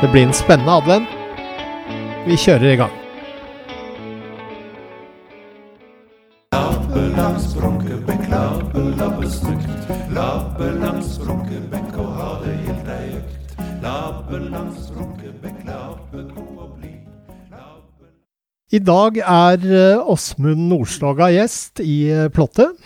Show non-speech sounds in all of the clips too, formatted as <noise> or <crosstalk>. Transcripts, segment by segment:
Det blir en spennende advent. Vi kjører i gang. I dag er eh, Åsmund Nordstoga gjest i eh, Plottet.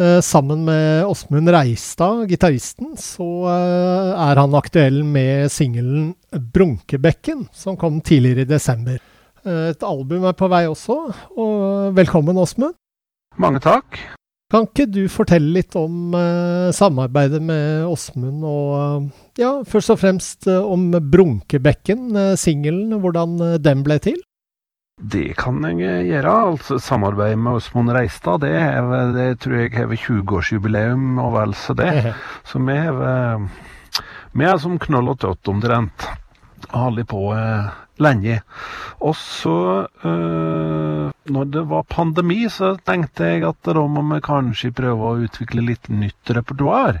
Eh, Sammen med Åsmund Reistad, gitaristen, så eh, er han aktuell med singelen 'Brunkebekken', som kom tidligere i desember. Eh, Et album er på vei også, og velkommen, Åsmund. Mange takk. Kan ikke du fortelle litt om samarbeidet med Åsmund, og ja, først og fremst om Brunkebekken, singelen, hvordan den ble til? Det kan jeg gjøre. Altså, Samarbeid med Åsmund Reistad, det, er, det tror jeg har 20-årsjubileum og vel så det. <laughs> Så vi har Vi er som knoll og tott omtrent. Har holdt på eh, lenge. Og så, eh, når det var pandemi, så tenkte jeg at da må vi kanskje prøve å utvikle litt nytt repertoar.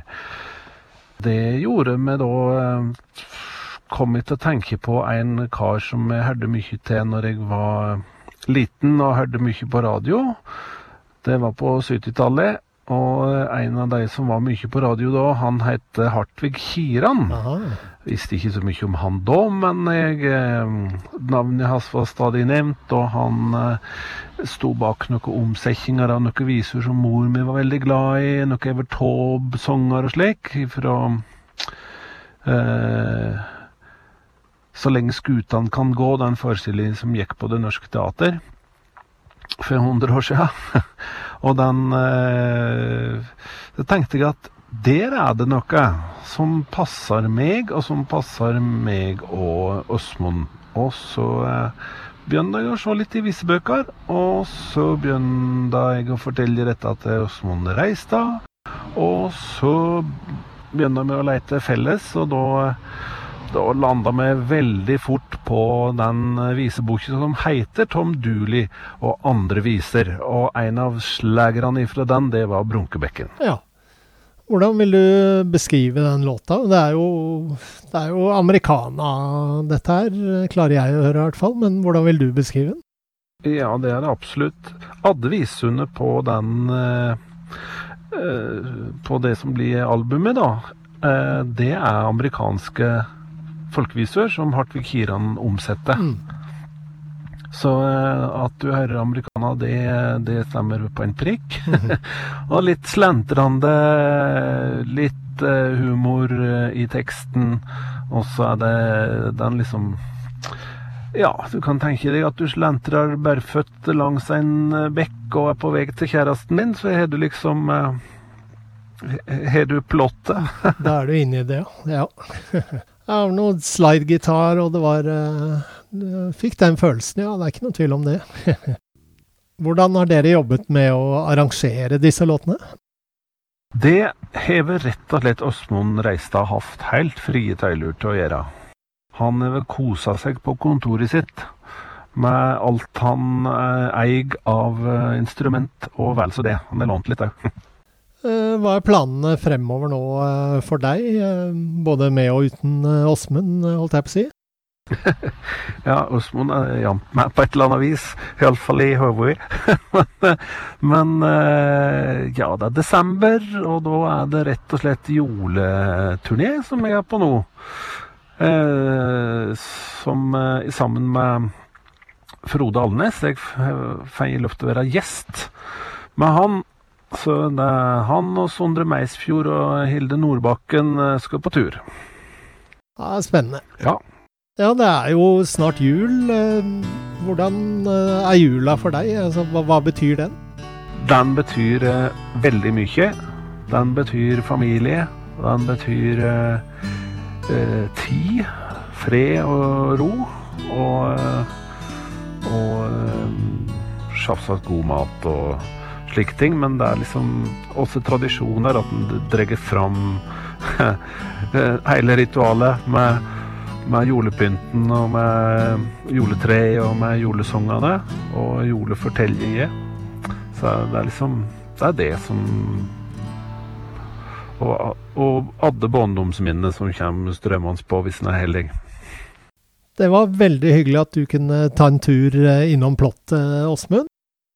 Det gjorde vi da eh, kom jeg til å tenke på en kar som jeg hørte mye til når jeg var liten og hørte mye på radio. Det var på 70-tallet, og en av de som var mye på radio da, han het Hartvig Kiran. Aha. Visste ikke så mye om han da, men jeg, eh, navnet hans var stadig nevnt, og han eh, sto bak noen omsetninger av noen viser som mor mi var veldig glad i, noen Evert Taube-sanger og slik, fra eh, Så lenge skutene kan gå, den forestillingen som gikk på Det Norske Teater for 100 år siden. <laughs> og den Da Så tenkte jeg at der er det noe som passer meg, og som passer meg og Åsmund. Og så eh, begynte jeg å se litt i visse bøker, og så begynte jeg å fortelle dette til Åsmund Reistad. Og så begynte vi å lete felles, og da, da landa meg veldig fort på den viseboka som heter Tom Dooley og andre viser. Og en av slagerne ifra den, det var Brunkebekken. Ja. Hvordan vil du beskrive den låta? Det er jo, det er jo americana, dette her, klarer jeg å høre i hvert fall. Men hvordan vil du beskrive den? Ja, det er det absolutt. Adde Visundet på den eh, eh, På det som blir albumet, da, eh, det er amerikanske folkeviser som Hartvig Kiran omsetter. Mm. Så eh, at du hører americana, det, det stemmer på en prikk. <laughs> og litt slentrende, litt eh, humor eh, i teksten. Og så er det den liksom Ja, du kan tenke deg at du slentrer barføtt langs en bekk og er på vei til kjæresten din, så har du liksom Har du plottet? Da er du inne i det, ja. <laughs> Det var noe slidegitar, og det var eh, du Fikk den følelsen, ja. Det er ikke noe tvil om det. <laughs> Hvordan har dere jobbet med å arrangere disse låtene? Det har vel rett og slett Åsmund Reistad hatt helt frie tøyler til å gjøre. Han har kosa seg på kontoret sitt med alt han eh, eier av eh, instrument, og vel så det. Han har lånt litt òg. <laughs> Eh, Hva er planene fremover nå eh, for deg, eh, både med og uten Åsmund, holdt jeg på å si? <laughs> Ja, Åsmund er jevnt med på et eller annet vis, iallfall i hodet. <laughs> men ja, det er desember, og da er det rett og slett juleturné som jeg er på nå. Som sammen med Frode Alnes. Jeg får lov til å være gjest med han. Så det er han og Sondre Meisfjord og Hilde Nordbakken eh, skal på tur. Ja, spennende. Ja. Ja, det er jo snart jul. Eh, Hvordan eh, er jula for deg? Altså, hva, hva betyr den? Den betyr eh, veldig mye. Den betyr familie. Den betyr eh, eh, tid, fred og ro. Og, og selvsagt god mat og slike ting. Men det er liksom også tradisjoner at en drar fram <laughs> hele ritualet med, med julepynten og med juletreet og med julesangene og julefortellinger. Så det er liksom Det er det som Og, og alle barndomsminnene som kommer strømmende på hvis en er heldig. Det var veldig hyggelig at du kunne ta en tur eh, innom plottet, Åsmund.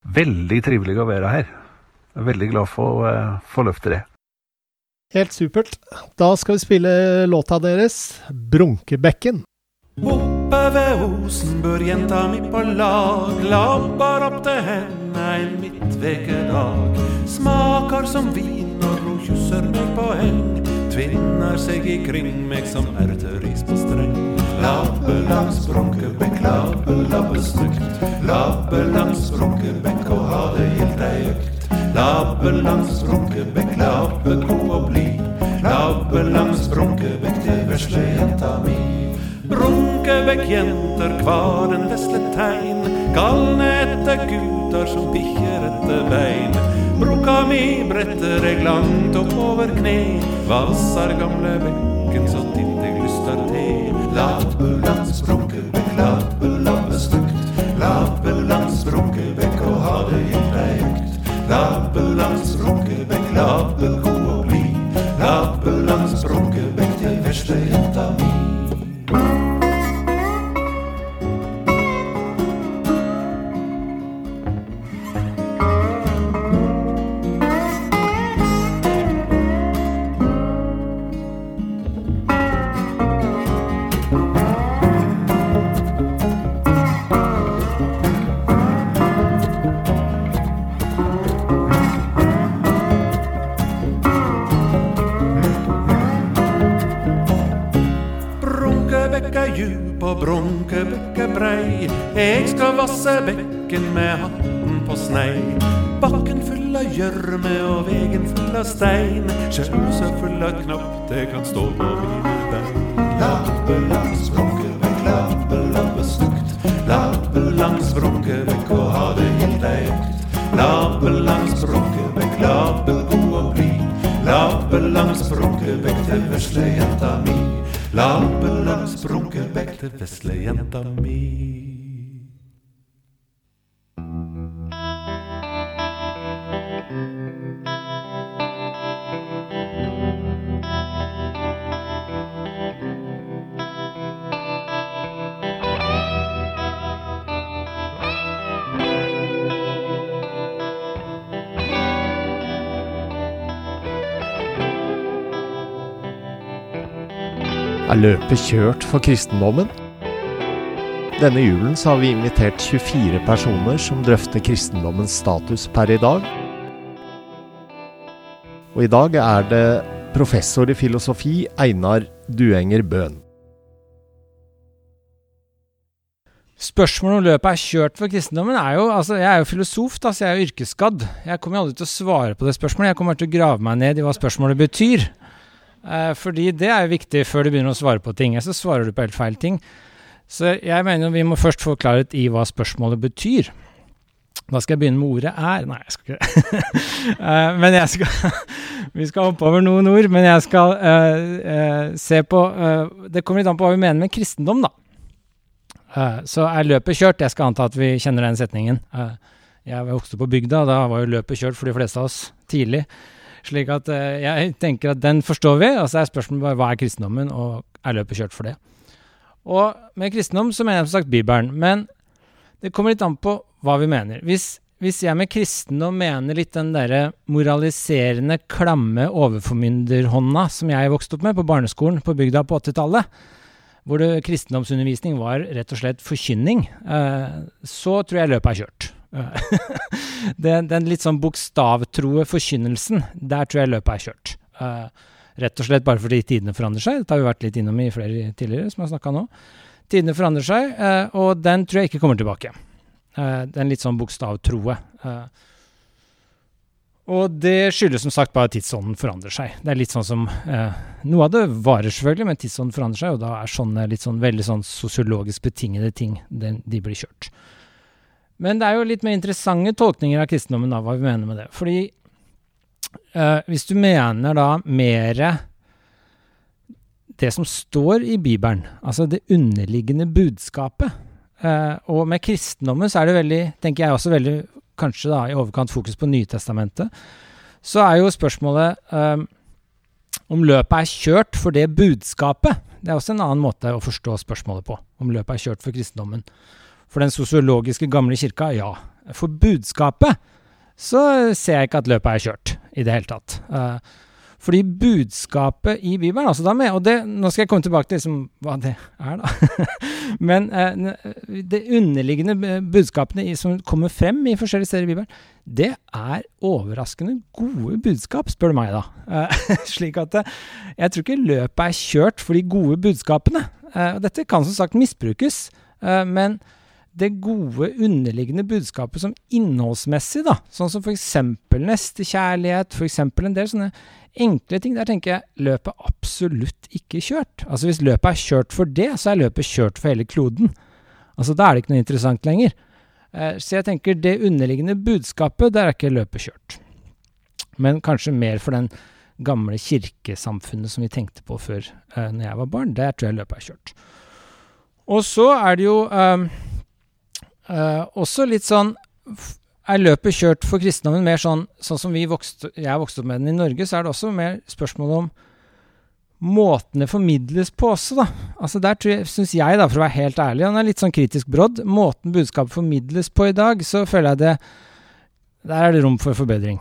Veldig trivelig å være her. Jeg er veldig glad for å uh, få løfte det. Helt supert. Da skal vi spille låta deres, 'Brunkebekken'. Oppe ved osen bør jenta mi på lag, Labbar opp til henne en midtvekedag. Smaker som vin når hun kysser meg på heng, tvinner seg ikring meg som erteris på streng. Labbe langs Brunkebekk og ha det gildt ei økt. Labbe god og blid. Brunkebekk, det vesle jenta mi. Brunkebekkjenter, hva en vesle tegn. Galne etter gutar som bikkjer etter bein. Brukka mi bretter eg langt oppover kne. Vassar gamle bekken så titt eg lyster til. Labbe langs Brunkebekk, labbe, labbe stygt. Labbe langs Brunkebekk og ha det gildt ei økt. Labbe langs Brunkebekk, labbe god og blid. Labbe langs Brunkebekk, det vesle jenta mi. Djup og Brunkebekk er brei. Eg skal vasse bekken med hatten på snei. Bakken full av gjørme og vegen full av stein. Sjøl full av knapp, det kan stå på mine bein. Lappe langs Brunkebekk, lappe lappe stukt. Lappe langs Brunkebekk og ha det helt ei økt. Labbe langs Brunkebekk, lappe god og blid. Lappe langs Brunkebekk til vesle jenta mi. Labbe langs Brunkebekk til vesle jenta mi. Er løpet kjørt for kristendommen? Denne julen har vi invitert 24 personer som drøfter kristendommens status per i dag. Og i dag er det professor i filosofi Einar Duenger Bøhn. Spørsmålet om løpet er kjørt for kristendommen er jo altså Jeg er jo filosof, da, så jeg er jo yrkesskadd. Jeg kommer aldri til å svare på det spørsmålet. Jeg kommer til å grave meg ned i hva spørsmålet betyr. Eh, fordi det er jo viktig før du begynner å svare på ting. Så svarer du på helt feil ting. Så jeg mener vi må først få klarhet i hva spørsmålet betyr. Da skal jeg begynne med ordet er. Nei, jeg skal ikke <laughs> Eh, Men jeg skal <laughs> Vi skal hoppe over noen ord, men jeg skal eh, eh, se på eh, Det kommer litt an på hva vi mener med kristendom, da. Så er løpet kjørt. Jeg skal anta at vi kjenner den setningen. Jeg vokste på bygda, da var jo løpet kjørt for de fleste av oss tidlig. Slik at eh, jeg tenker at den forstår vi, og så er spørsmålet bare hva er kristendommen, og er løpet kjørt for det? Og med kristendom så mener jeg som sagt Bibelen, men det kommer litt an på hva vi mener. Hvis, hvis jeg med kristendom mener litt den derre moraliserende, klamme overformynderhånda som jeg vokste opp med på barneskolen på bygda på 80-tallet, hvor det, kristendomsundervisning var rett og slett forkynning, eh, så tror jeg løpet er kjørt. <laughs> den, den litt sånn bokstavtroe forkynnelsen, der tror jeg løpet er kjørt. Uh, rett og slett bare fordi tidene forandrer seg. Dette har vi vært litt innom i flere tidligere, som har snakka nå. Tidene forandrer seg, uh, og den tror jeg ikke kommer tilbake. Uh, den litt sånn bokstavtroe. Uh, Og det skyldes som sagt bare at tidsånden forandrer seg. Det er litt sånn som eh, Noe av det varer selvfølgelig, men tidsånden forandrer seg, og da er sånne litt sånn veldig sånn sosiologisk betingede ting de, de blir kjørt. Men det er jo litt mer interessante tolkninger av kristendommen, da, hva vi mener med det. Fordi eh, hvis du mener da mer det som står i Bibelen, altså det underliggende budskapet eh, Og med kristendommen så er det veldig, tenker jeg også veldig kanskje da i overkant fokus på Nytestamentet, så er jo spørsmålet eh, om løpet er kjørt for det budskapet. Det er også en annen måte å forstå spørsmålet på. Om løpet er kjørt for kristendommen. For den sosiologiske gamle kirka, ja. For budskapet så ser jeg ikke at løpet er kjørt i det hele tatt. Uh, fordi budskapet i Bibelen altså da med, og det, Nå skal jeg komme tilbake til liksom, hva det er, da. <laughs> Men eh, det underliggende budskapene som kommer frem i forskjellige steder i Bibelen, det er overraskende gode budskap, spør du meg, da. Eh, <laughs> slik at eh, jeg tror ikke løpet er kjørt for de gode budskapene. Eh, dette kan som sagt misbrukes, eh, men det gode underliggende budskapet som innholdsmessig, da, sånn som f.eks. nestekjærlighet, f.eks. en del sånne enkle ting, der tenker jeg løpet absolutt ikke kjørt. Altså Hvis løpet er kjørt for det, så er løpet kjørt for hele kloden. Altså Da er det ikke noe interessant lenger. Eh, så jeg tenker det underliggende budskapet, der er ikke løpet kjørt. Men kanskje mer for den gamle kirkesamfunnet som vi tenkte på før eh, når jeg var barn. Der tror jeg løpet er kjørt. Og så er det jo eh, eh også litt sånn er løpet kjørt for kristendommen mer sånn, sånn som vokste, jeg vokste opp med den i Norge, så er det også mer spørsmål om måten det formidles på også, da. Altså Der syns jeg, da, for å være helt ærlig, han er litt sånn kritisk brodd, måten budskapet formidles på i dag, så føler jeg det Der er det rom for forbedring.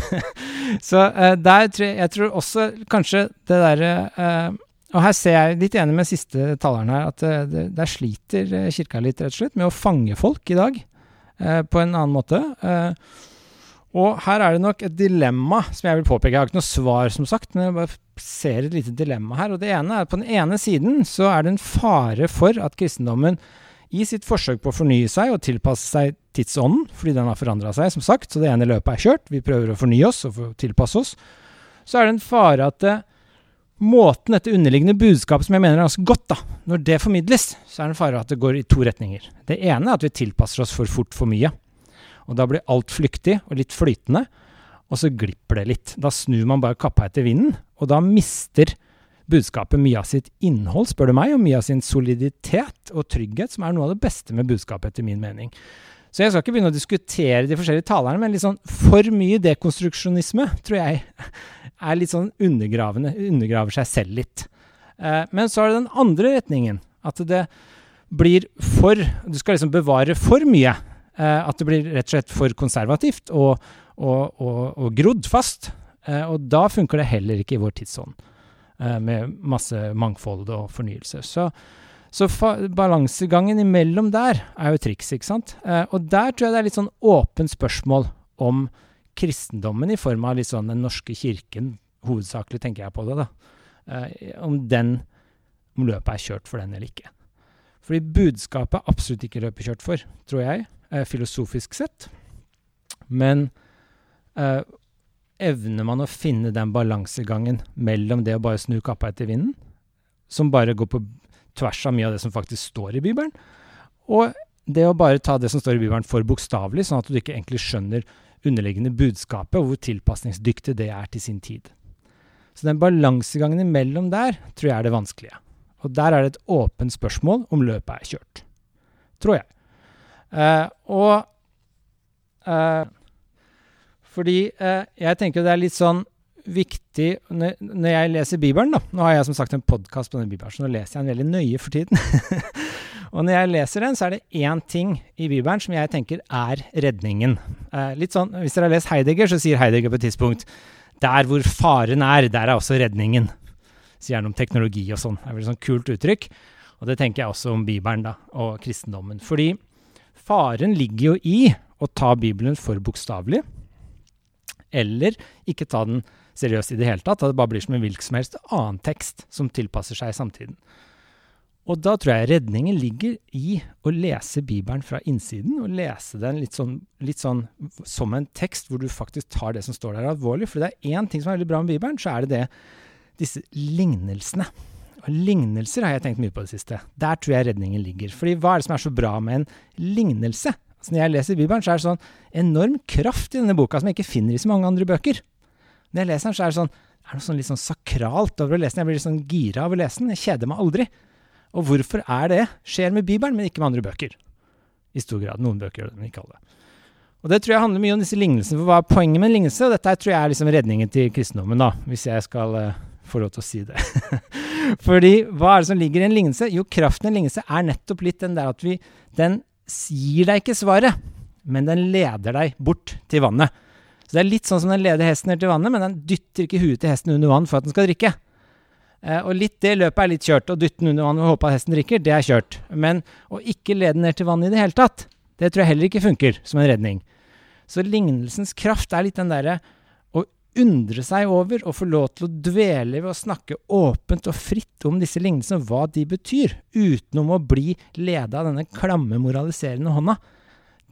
<laughs> så uh, der tror jeg, jeg tror også kanskje det derre uh, og her ser jeg litt enig med siste taleren her, at uh, der sliter kirka litt, rett og slett, med å fange folk i dag. Eh, på en annen måte. Eh, og her er det nok et dilemma som jeg vil påpeke. Jeg har ikke noe svar, som sagt, men jeg bare ser et lite dilemma her. Og det ene er at på den ene siden så er det en fare for at kristendommen i sitt forsøk på å fornye seg og tilpasse seg tidsånden, fordi den har forandra seg, som sagt, så det ene løpet er kjørt, vi prøver å fornye oss og tilpasse oss, så er det en fare at det, måten dette underliggende budskapet, som jeg mener er ganske godt, da, når det formidles, så er det en fare at det går i to retninger. Det ene er at vi tilpasser oss for fort for mye. Og da blir alt flyktig og litt flytende, og så glipper det litt. Da snur man bare kappa etter vinden, og da mister budskapet mye av sitt innhold, spør du meg, og mye av sin soliditet og trygghet, som er noe av det beste med budskapet, etter min mening. Så jeg skal ikke begynne å diskutere de forskjellige talerne, men litt sånn for mye dekonstruksjonisme tror jeg er litt sånn undergravende, undergraver seg selv litt. Eh, men så er det den andre retningen. At det blir for Du skal liksom bevare for mye. Eh, at det blir rett og slett for konservativt og, og, og, og grodd fast. Eh, og da funker det heller ikke i vår tidsånd, med masse mangfold og fornyelse. Så så balansegangen imellom der er jo triks, ikke sant. Eh, og der tror jeg det er litt sånn åpent spørsmål om kristendommen i form av litt sånn Den norske kirken, hovedsakelig tenker jeg på det, da. Eh, om den om løpet er kjørt for den eller ikke. Fordi budskapet er absolutt ikke løpet kjørt for, tror jeg, eh, filosofisk sett. Men eh, evner man å finne den balansegangen mellom det å bare snu kappa etter vinden, som bare går på tvers av mye av det som faktisk står i Bibelen. Og det å bare ta det som står i Bibelen for bokstavelig, sånn at du ikke egentlig skjønner underliggende budskapet, og hvor tilpasningsdyktig det er til sin tid. Så den balansegangen imellom der tror jeg er det vanskelige. Og der er det et åpent spørsmål om løpet er kjørt. Tror jeg. Eh, og eh, Fordi eh, jeg tenker det er litt sånn viktig når jeg leser Bibelen, da Nå har jeg som sagt en podkast på denne Bibelen, så nå leser jeg den veldig nøye for tiden. <laughs> og når jeg leser den, så er det én ting i Bibelen som jeg tenker er redningen. Eh, litt sånn, Hvis dere har lest Heidegger, så sier Heidegger på et tidspunkt Der hvor faren er, der er også redningen. Sier han om teknologi og sånn. Det er et veldig sånn kult uttrykk. Og det tenker jeg også om Bibelen da, og kristendommen. Fordi faren ligger jo i å ta Bibelen for bokstavelig, eller ikke ta den seriøst i det hele tatt. At det bare blir som en hvilken som helst annen tekst som tilpasser seg samtiden. Og da tror jeg redningen ligger i å lese Bibelen fra innsiden, og lese den litt sånn, litt sånn som en tekst hvor du faktisk tar det som står der alvorlig. For det er én ting som er veldig bra med Bibelen, så er det det, disse lignelsene. Og lignelser har jeg tenkt mye på det siste. Der tror jeg redningen ligger. Fordi hva er det som er så bra med en lignelse? Altså når jeg leser Bibelen, så er det sånn enorm kraft i denne boka som jeg ikke finner i så mange andre bøker. Når jeg leser den, så er det sånn er noe sånn litt sånn sakralt over å lese den. Jeg blir litt sånn gira av å lese den. Jeg kjeder meg aldri. Og hvorfor er det? Skjer med Bibelen, men ikke med andre bøker. I stor grad. Noen bøker gjør det, men ikke alle. Og det tror jeg handler mye om disse lignelsene. For hva er poenget med en lignelse? Og dette tror jeg er liksom redningen til kristendommen, da, hvis jeg skal uh, få lov til å si det. <laughs> Fordi hva er det som ligger i en lignelse? Jo, kraften i en lignelse er nettopp litt den der at vi Den gir deg ikke svaret, men den leder deg bort til vannet. Så det er litt sånn som den leder hesten ned til vannet, men den dytter ikke huet til hesten under vann for at den skal drikke. Eh, og litt det løpet er litt kjørt. Å dytte den under vann og håpe at hesten drikker, det er kjørt. Men å ikke lede den ned til vannet i det hele tatt, det tror jeg heller ikke funker som en redning. Så lignelsens kraft er litt den derre undre seg over og få lov til å dvele ved å snakke åpent og fritt om disse lignelsene, hva de betyr, utenom å bli leda av denne klamme, moraliserende hånda.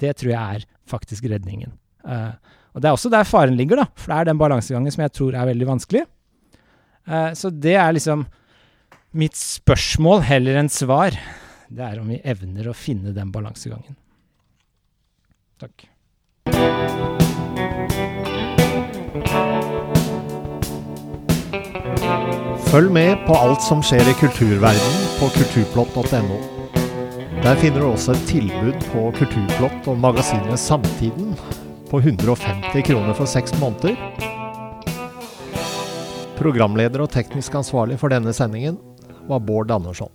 Det tror jeg er faktisk redningen. Uh, og Det er også der faren ligger, da, for det er den balansegangen som jeg tror er veldig vanskelig. Uh, så det er liksom mitt spørsmål heller enn svar. Det er om vi evner å finne den balansegangen. Takk. Følg med på alt som skjer i kulturverdenen på kulturplott.no. Der finner du også et tilbud på Kulturplott og magasinet Samtiden på 150 kroner for seks måneder. Programleder og teknisk ansvarlig for denne sendingen var Bård Andersson.